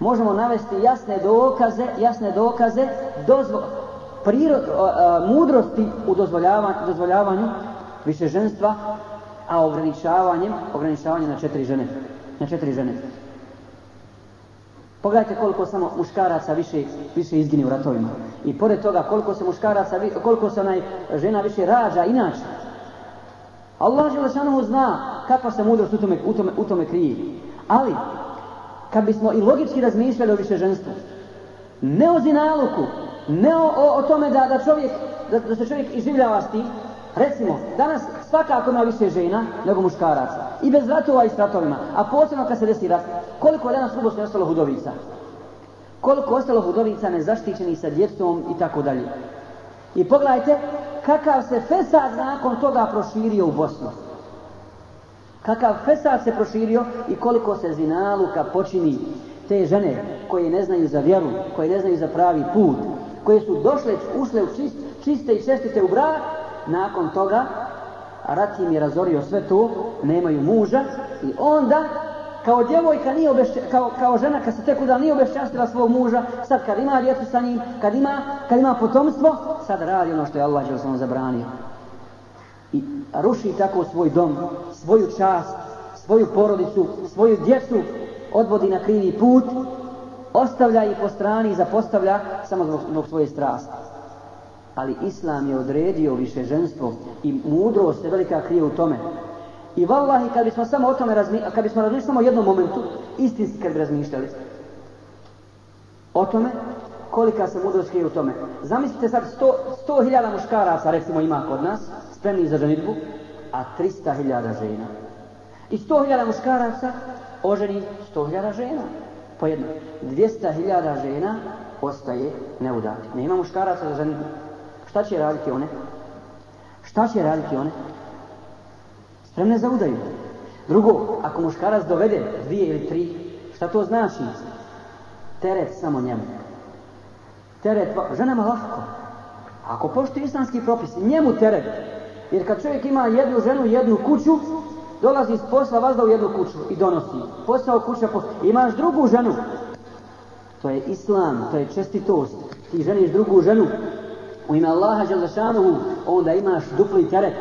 možemo navesti jasne dokaze, jasne dokaze dozvo, prirod, e, mudrosti u dozvoljavanju, više ženstva, a ograničavanjem, ograničavanjem na četiri žene. Na četiri žene. Pogledajte koliko samo muškaraca više, više izgini u ratovima. I pored toga koliko se muškaraca, koliko se onaj žena više rađa inače. Allah Želešanovu zna kakva se mudrost u tome, u tome, u tome krije. Ali kad bismo i logički razmišljali o višeženstvu, ne o zinaluku, ne o, o, tome da, da, čovjek, da, se čovjek izživljava s tim, recimo, danas svakako ima više žena nego muškaraca, i bez ratova i s ratovima, a posebno kad se desi rat, koliko je danas u Bosni ostalo hudovica, koliko je ostalo hudovica nezaštićenih sa djecom i tako dalje. I pogledajte kakav se fesad nakon toga proširio u Bosnu. Kakav fesad se proširio i koliko se zinaluka počini te žene koje ne znaju za vjeru, koje ne znaju za pravi put, koje su došle, ušle u čist, čiste i čestite u brak, nakon toga rat im je razorio sve to, nemaju muža i onda kao djevojka nije kao, kao, žena kad se tek udala nije obešćastila svog muža, sad kad ima djecu sa njim, kad ima, kad ima potomstvo, sad radi ono što je Allah je zabranio i ruši tako svoj dom, svoju čast, svoju porodicu, svoju djecu, odvodi na krivi put, ostavlja ih po strani i zapostavlja samo zbog, svoje strasti. Ali Islam je odredio više ženstvo i mudrost je velika krije u tome. I vallahi kad bismo samo o tome razmišljali, kad bismo razmišljali samo o jednom momentu, istinski kad bi razmišljali o tome, kolika se mudrost krije u tome. Zamislite sad sto, sto hiljada muškaraca recimo ima kod nas, spremni za ženitbu, a 300 hiljada žena. I sto hiljada muškaraca oženi sto hiljada žena. Po jedno, hiljada žena ostaje neudati. ima muškaraca za ženitbu. Šta će raditi one? Šta će raditi one? Spremne za udaju. Drugo, ako muškarac dovede dvije ili tri, šta to znači? Teret samo njemu teret, ženama lako. Ako poštuje islamski propis, njemu teret. Jer kad čovjek ima jednu ženu, jednu kuću, dolazi iz posla vazda u jednu kuću i donosi. Posao, kuća, posla. Imaš drugu ženu. To je islam, to je čestitost. Ti ženiš drugu ženu. U ime Allaha Đelešanuhu, onda imaš dupli teret.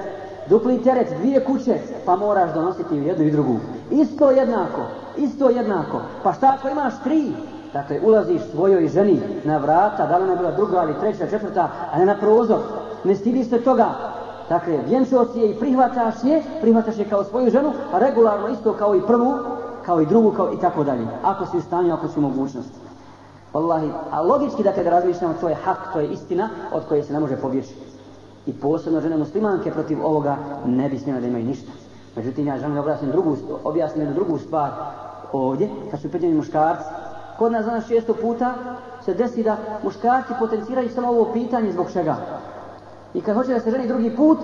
Dupli teret, dvije kuće, pa moraš donositi jednu i drugu. Isto jednako, isto jednako. Pa šta ako imaš tri, Dakle, ulaziš svojoj ženi na vrata, da li ona bila druga ali treća, četvrta, a ne na prozor. Ne stidi se toga. Dakle, vjenčao si je i prihvataš je, prihvataš je kao svoju ženu, a regularno isto kao i prvu, kao i drugu, kao i tako dalje. Ako si u stanju, ako si u mogućnosti. Wallahi, a logički dakle da razmišljamo, to je hak, to je istina od koje se ne može pobjeći. I posebno žene muslimanke protiv ovoga ne bi smjela da imaju ništa. Međutim, ja želim da objasnim, drugu, objasnim jednu drugu stvar ovdje, kad su pitanje muškarci, Kod nas danas često puta se desi da muškarci potenciraju samo ovo pitanje zbog čega. I kad hoće da se ženi drugi put,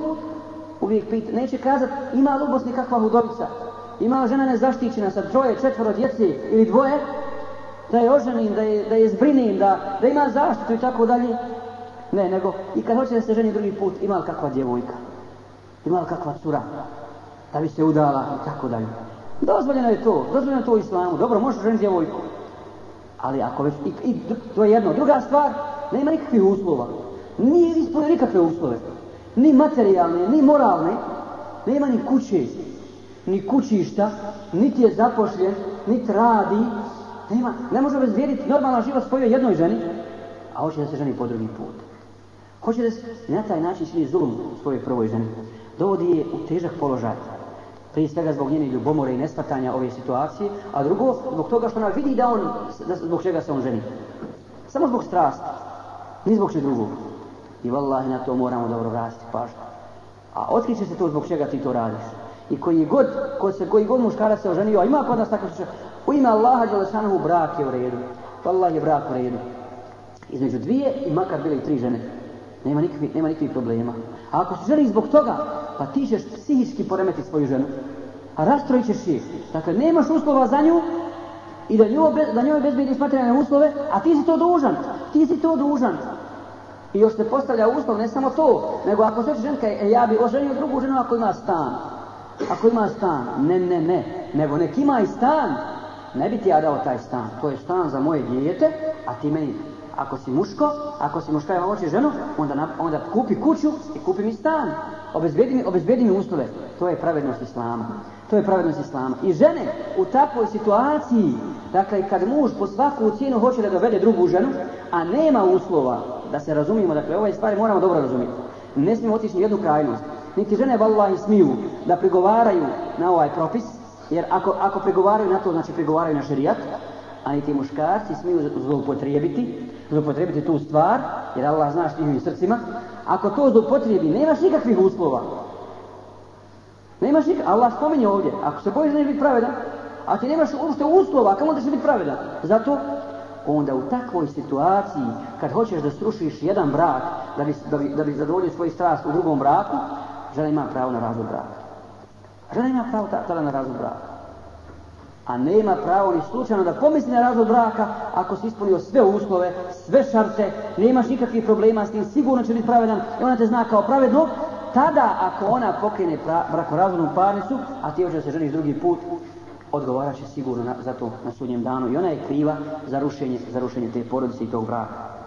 uvijek pita, neće kazati ima li u Bosni kakva hudovica, ima li žena nezaštićena sa troje, četvoro djeci ili dvoje, da je oženim, da je, da je zbrinim, da, da ima zaštitu i tako dalje. Ne, nego i kad hoće da se ženi drugi put, ima li kakva djevojka, ima li kakva cura, da bi se udala i tako dalje. Dozvoljeno je to, dozvoljeno je to u islamu, dobro, možeš ženiti djevojku, ali ako već, i, i, to je jedno. Druga stvar, nema nikakvih uslova. Nije ispunio nikakve uslove. Ni materijalne, ni moralne. Nema ni kuće, ni kućišta, niti je zapošljen, niti radi. Nema, ne može obezvijediti normalna život svojoj jednoj ženi, a hoće da se ženi po drugi put. Hoće da se na taj način čini zulum svojoj prvoj ženi. Dovodi je u težak položaj. Prije svega zbog njene ljubomore i neshvatanja ove situacije, a drugo zbog toga što ona vidi da on, da, zbog čega se on ženi. Samo zbog strasti, ni zbog čeg drugog. I vallahi na to moramo dobro vratiti pažnju. A otkriće se to zbog čega ti to radiš. I koji god, ko se, koji god muškara se oženio, a ima kod nas takav slučaj, u ime Allaha Đalešanovu brak je u redu. Allah je brak u redu. Između dvije i makar bile i tri žene. Nema nikakvih, nema problema. A ako se želi zbog toga pa ti ćeš psihički poremeti svoju ženu. A rastrojit ćeš je. Dakle, nemaš uslova za nju i da, nju da njoj bezbijediš uslove, a ti si to dužan. Ti si to dužan. I još se postavlja uslov, ne samo to, nego ako se ženka, e, ja bi oženio drugu ženu ako ima stan. Ako ima stan, ne, ne, ne, nego nek ima i stan. Ne bi ti ja dao taj stan, to je stan za moje dijete, a ti meni ako si muško, ako si muška i hoće ženu, onda, onda kupi kuću i kupi mi stan. Obezbedi mi, obezbedi uslove. To je pravednost Islama. To je pravednost Islama. I žene u takvoj situaciji, dakle kad muž po svaku cijenu hoće da dovede drugu ženu, a nema uslova da se razumijemo, dakle ove stvari moramo dobro razumjeti. Ne smijemo otići ni jednu krajnost. Niti žene vallahi smiju da prigovaraju na ovaj propis, jer ako, ako prigovaraju na to, znači prigovaraju na šerijat, a niti muškarci smiju zloupotrijebiti, zloupotrijebiti tu stvar, jer Allah zna što njihovim srcima. Ako to zloupotrijebi, nemaš nikakvih uslova. Nemaš nikak... Allah spominje ovdje, ako se bojiš da biti pravedan, a ti nemaš uopšte uslova, kamo da će biti pravedan? Zato onda u takvoj situaciji, kad hoćeš da srušiš jedan brak, da bi, da bi, zadovoljio svoj strast u drugom braku, žena ima pravo na razvod braka. Žena ima pravo tada na razvod braka. A nema pravo ni slučajno da pomisli na razvod braka ako si ispunio sve uslove, sve šarte, nemaš nikakvih problema s tim, sigurno će biti pravedan i ona te zna kao pravedno, tada ako ona pokrene brakorazvodnu parnicu, a ti hoćeš da se želiš drugi put, odgovarat će sigurno za to na sudnjem danu i ona je kriva za rušenje, za rušenje te porodice i tog braka.